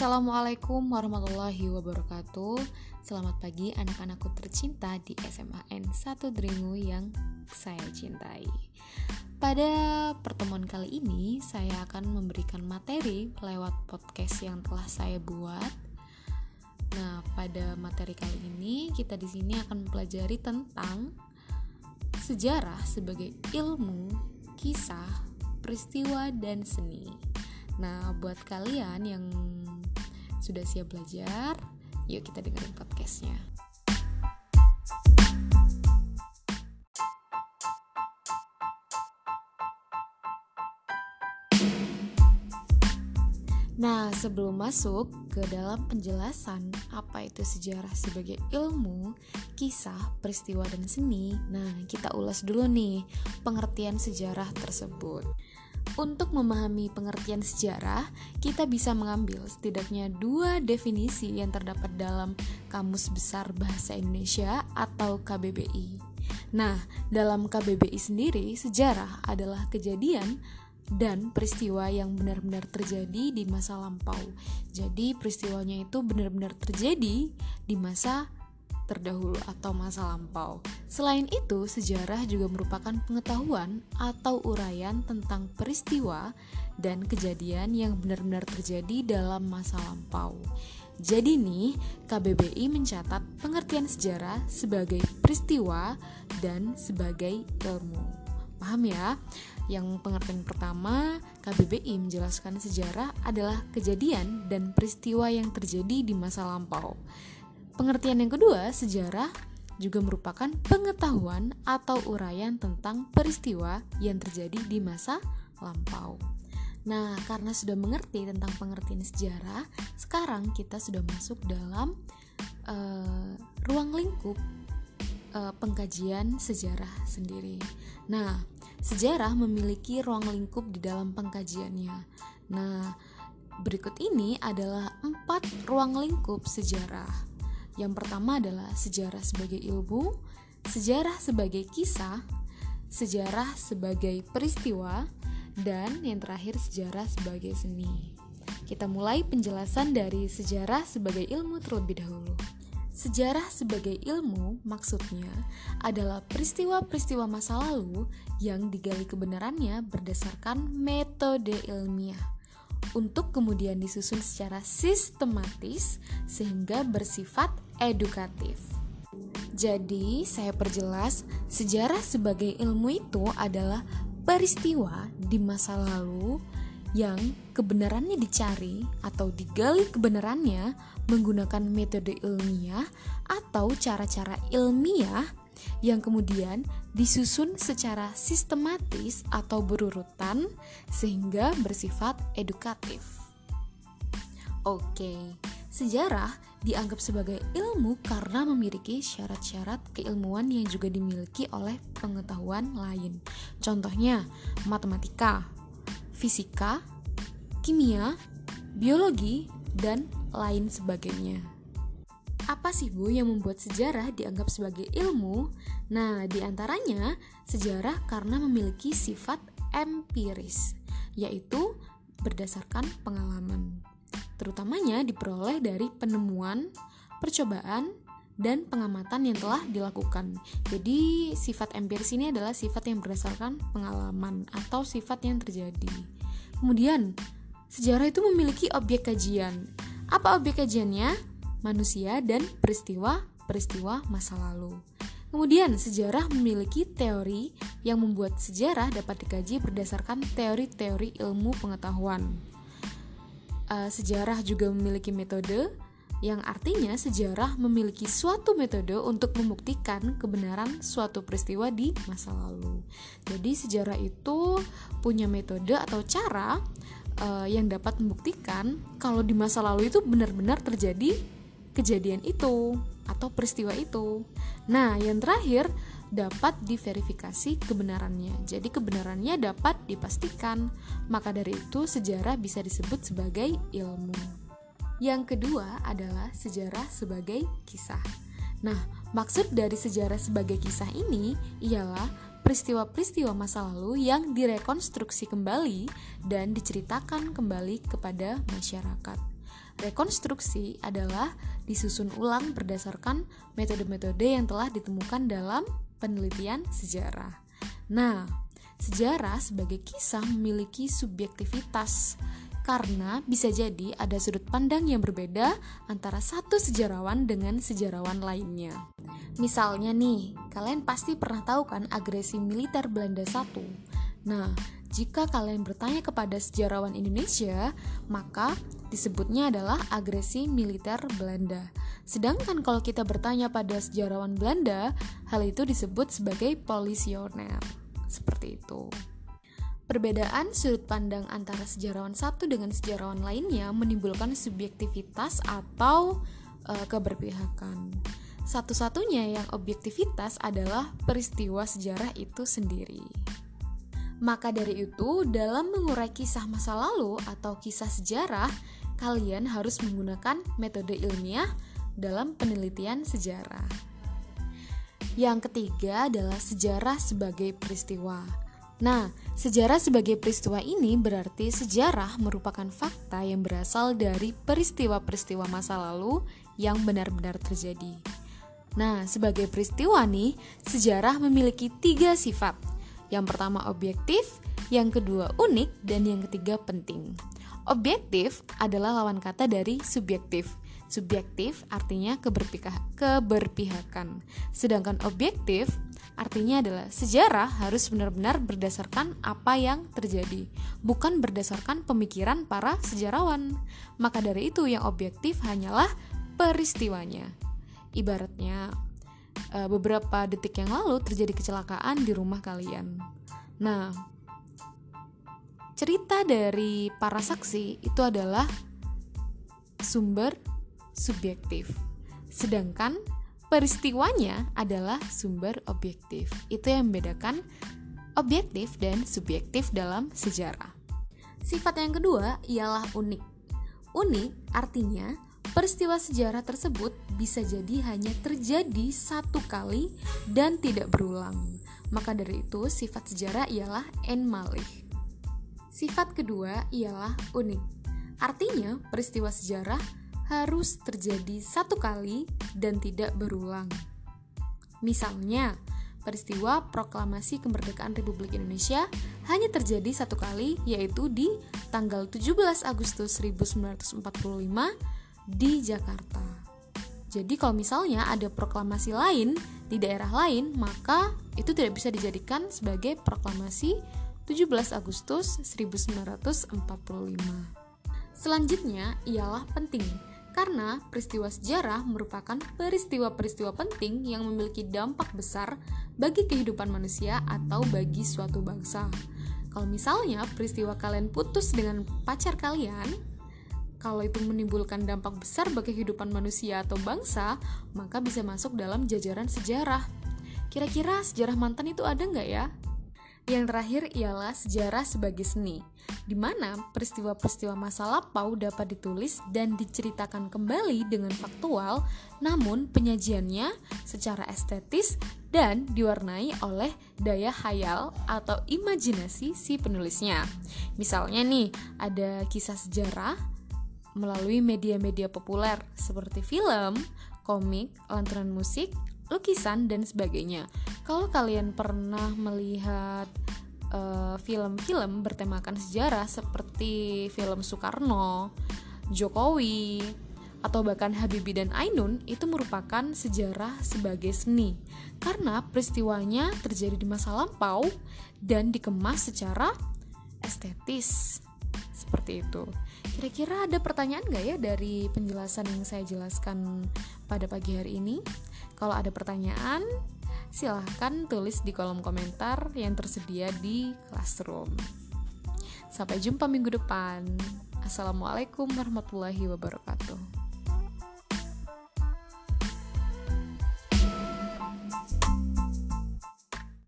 Assalamualaikum warahmatullahi wabarakatuh. Selamat pagi anak-anakku tercinta di SMAN 1 Dringu yang saya cintai. Pada pertemuan kali ini saya akan memberikan materi lewat podcast yang telah saya buat. Nah, pada materi kali ini kita di sini akan mempelajari tentang sejarah sebagai ilmu, kisah, peristiwa, dan seni. Nah, buat kalian yang sudah siap belajar? Yuk kita dengerin podcastnya. Nah, sebelum masuk ke dalam penjelasan apa itu sejarah sebagai ilmu, kisah, peristiwa, dan seni, nah kita ulas dulu nih pengertian sejarah tersebut. Untuk memahami pengertian sejarah, kita bisa mengambil setidaknya dua definisi yang terdapat dalam Kamus Besar Bahasa Indonesia atau KBBI. Nah, dalam KBBI sendiri, sejarah adalah kejadian dan peristiwa yang benar-benar terjadi di masa lampau. Jadi, peristiwanya itu benar-benar terjadi di masa terdahulu atau masa lampau. Selain itu, sejarah juga merupakan pengetahuan atau uraian tentang peristiwa dan kejadian yang benar-benar terjadi dalam masa lampau. Jadi nih, KBBI mencatat pengertian sejarah sebagai peristiwa dan sebagai ilmu. Paham ya? Yang pengertian pertama, KBBI menjelaskan sejarah adalah kejadian dan peristiwa yang terjadi di masa lampau. Pengertian yang kedua, sejarah juga merupakan pengetahuan atau uraian tentang peristiwa yang terjadi di masa lampau. Nah, karena sudah mengerti tentang pengertian sejarah, sekarang kita sudah masuk dalam uh, ruang lingkup uh, pengkajian sejarah sendiri. Nah, sejarah memiliki ruang lingkup di dalam pengkajiannya. Nah, berikut ini adalah empat ruang lingkup sejarah. Yang pertama adalah sejarah sebagai ilmu, sejarah sebagai kisah, sejarah sebagai peristiwa, dan yang terakhir sejarah sebagai seni. Kita mulai penjelasan dari sejarah sebagai ilmu terlebih dahulu. Sejarah sebagai ilmu maksudnya adalah peristiwa-peristiwa masa lalu yang digali kebenarannya berdasarkan metode ilmiah untuk kemudian disusun secara sistematis sehingga bersifat edukatif. Jadi, saya perjelas, sejarah sebagai ilmu itu adalah peristiwa di masa lalu yang kebenarannya dicari atau digali kebenarannya menggunakan metode ilmiah atau cara-cara ilmiah yang kemudian disusun secara sistematis atau berurutan sehingga bersifat edukatif. Oke, sejarah dianggap sebagai ilmu karena memiliki syarat-syarat keilmuan yang juga dimiliki oleh pengetahuan lain. Contohnya, matematika, fisika, kimia, biologi, dan lain sebagainya. Apa sih Bu yang membuat sejarah dianggap sebagai ilmu? Nah, di antaranya sejarah karena memiliki sifat empiris, yaitu berdasarkan pengalaman. Terutamanya diperoleh dari penemuan, percobaan, dan pengamatan yang telah dilakukan. Jadi, sifat empiris ini adalah sifat yang berdasarkan pengalaman atau sifat yang terjadi. Kemudian, sejarah itu memiliki objek kajian. Apa objek kajiannya? manusia dan peristiwa-peristiwa masa lalu. Kemudian, sejarah memiliki teori yang membuat sejarah dapat dikaji berdasarkan teori-teori ilmu pengetahuan. Uh, sejarah juga memiliki metode yang artinya sejarah memiliki suatu metode untuk membuktikan kebenaran suatu peristiwa di masa lalu. Jadi, sejarah itu punya metode atau cara uh, yang dapat membuktikan kalau di masa lalu itu benar-benar terjadi kejadian itu atau peristiwa itu. Nah, yang terakhir dapat diverifikasi kebenarannya. Jadi kebenarannya dapat dipastikan. Maka dari itu sejarah bisa disebut sebagai ilmu. Yang kedua adalah sejarah sebagai kisah. Nah, maksud dari sejarah sebagai kisah ini ialah peristiwa-peristiwa masa lalu yang direkonstruksi kembali dan diceritakan kembali kepada masyarakat. Rekonstruksi adalah disusun ulang berdasarkan metode-metode yang telah ditemukan dalam penelitian sejarah. Nah, sejarah sebagai kisah memiliki subjektivitas karena bisa jadi ada sudut pandang yang berbeda antara satu sejarawan dengan sejarawan lainnya. Misalnya nih, kalian pasti pernah tahu kan agresi militer Belanda satu. Nah, jika kalian bertanya kepada sejarawan Indonesia, maka disebutnya adalah agresi militer Belanda. Sedangkan kalau kita bertanya pada sejarawan Belanda, hal itu disebut sebagai polisioner. Seperti itu. Perbedaan sudut pandang antara sejarawan satu dengan sejarawan lainnya menimbulkan subjektivitas atau e, keberpihakan. Satu-satunya yang objektivitas adalah peristiwa sejarah itu sendiri. Maka dari itu, dalam mengurai kisah masa lalu atau kisah sejarah, kalian harus menggunakan metode ilmiah dalam penelitian sejarah. Yang ketiga adalah sejarah sebagai peristiwa. Nah, sejarah sebagai peristiwa ini berarti sejarah merupakan fakta yang berasal dari peristiwa-peristiwa masa lalu yang benar-benar terjadi. Nah, sebagai peristiwa nih, sejarah memiliki tiga sifat. Yang pertama objektif, yang kedua unik, dan yang ketiga penting. Objektif adalah lawan kata dari subjektif. Subjektif artinya keberpihakan, sedangkan objektif Artinya adalah sejarah harus benar-benar berdasarkan apa yang terjadi, bukan berdasarkan pemikiran para sejarawan. Maka dari itu yang objektif hanyalah peristiwanya. Ibaratnya eh, beberapa detik yang lalu terjadi kecelakaan di rumah kalian. Nah, cerita dari para saksi itu adalah sumber subjektif. Sedangkan peristiwanya adalah sumber objektif. Itu yang membedakan objektif dan subjektif dalam sejarah. Sifat yang kedua ialah unik. Unik artinya peristiwa sejarah tersebut bisa jadi hanya terjadi satu kali dan tidak berulang. Maka dari itu, sifat sejarah ialah enmalih. Sifat kedua ialah unik. Artinya, peristiwa sejarah harus terjadi satu kali dan tidak berulang. Misalnya, peristiwa proklamasi kemerdekaan Republik Indonesia hanya terjadi satu kali yaitu di tanggal 17 Agustus 1945 di Jakarta. Jadi kalau misalnya ada proklamasi lain di daerah lain, maka itu tidak bisa dijadikan sebagai proklamasi 17 Agustus 1945. Selanjutnya ialah penting karena peristiwa sejarah merupakan peristiwa-peristiwa penting yang memiliki dampak besar bagi kehidupan manusia atau bagi suatu bangsa. Kalau misalnya peristiwa kalian putus dengan pacar kalian, kalau itu menimbulkan dampak besar bagi kehidupan manusia atau bangsa, maka bisa masuk dalam jajaran sejarah. Kira-kira sejarah mantan itu ada nggak ya? Yang terakhir ialah sejarah sebagai seni, di mana peristiwa-peristiwa masa lampau dapat ditulis dan diceritakan kembali dengan faktual, namun penyajiannya secara estetis dan diwarnai oleh daya hayal atau imajinasi si penulisnya. Misalnya nih, ada kisah sejarah melalui media-media populer seperti film, komik, lantunan musik, lukisan dan sebagainya. Kalau kalian pernah melihat eh, film-film uh, bertemakan sejarah seperti film Soekarno, Jokowi, atau bahkan Habibie dan Ainun itu merupakan sejarah sebagai seni karena peristiwanya terjadi di masa lampau dan dikemas secara estetis seperti itu. Kira-kira ada pertanyaan nggak ya dari penjelasan yang saya jelaskan pada pagi hari ini? Kalau ada pertanyaan, silahkan tulis di kolom komentar yang tersedia di Classroom. Sampai jumpa minggu depan. Assalamualaikum warahmatullahi wabarakatuh.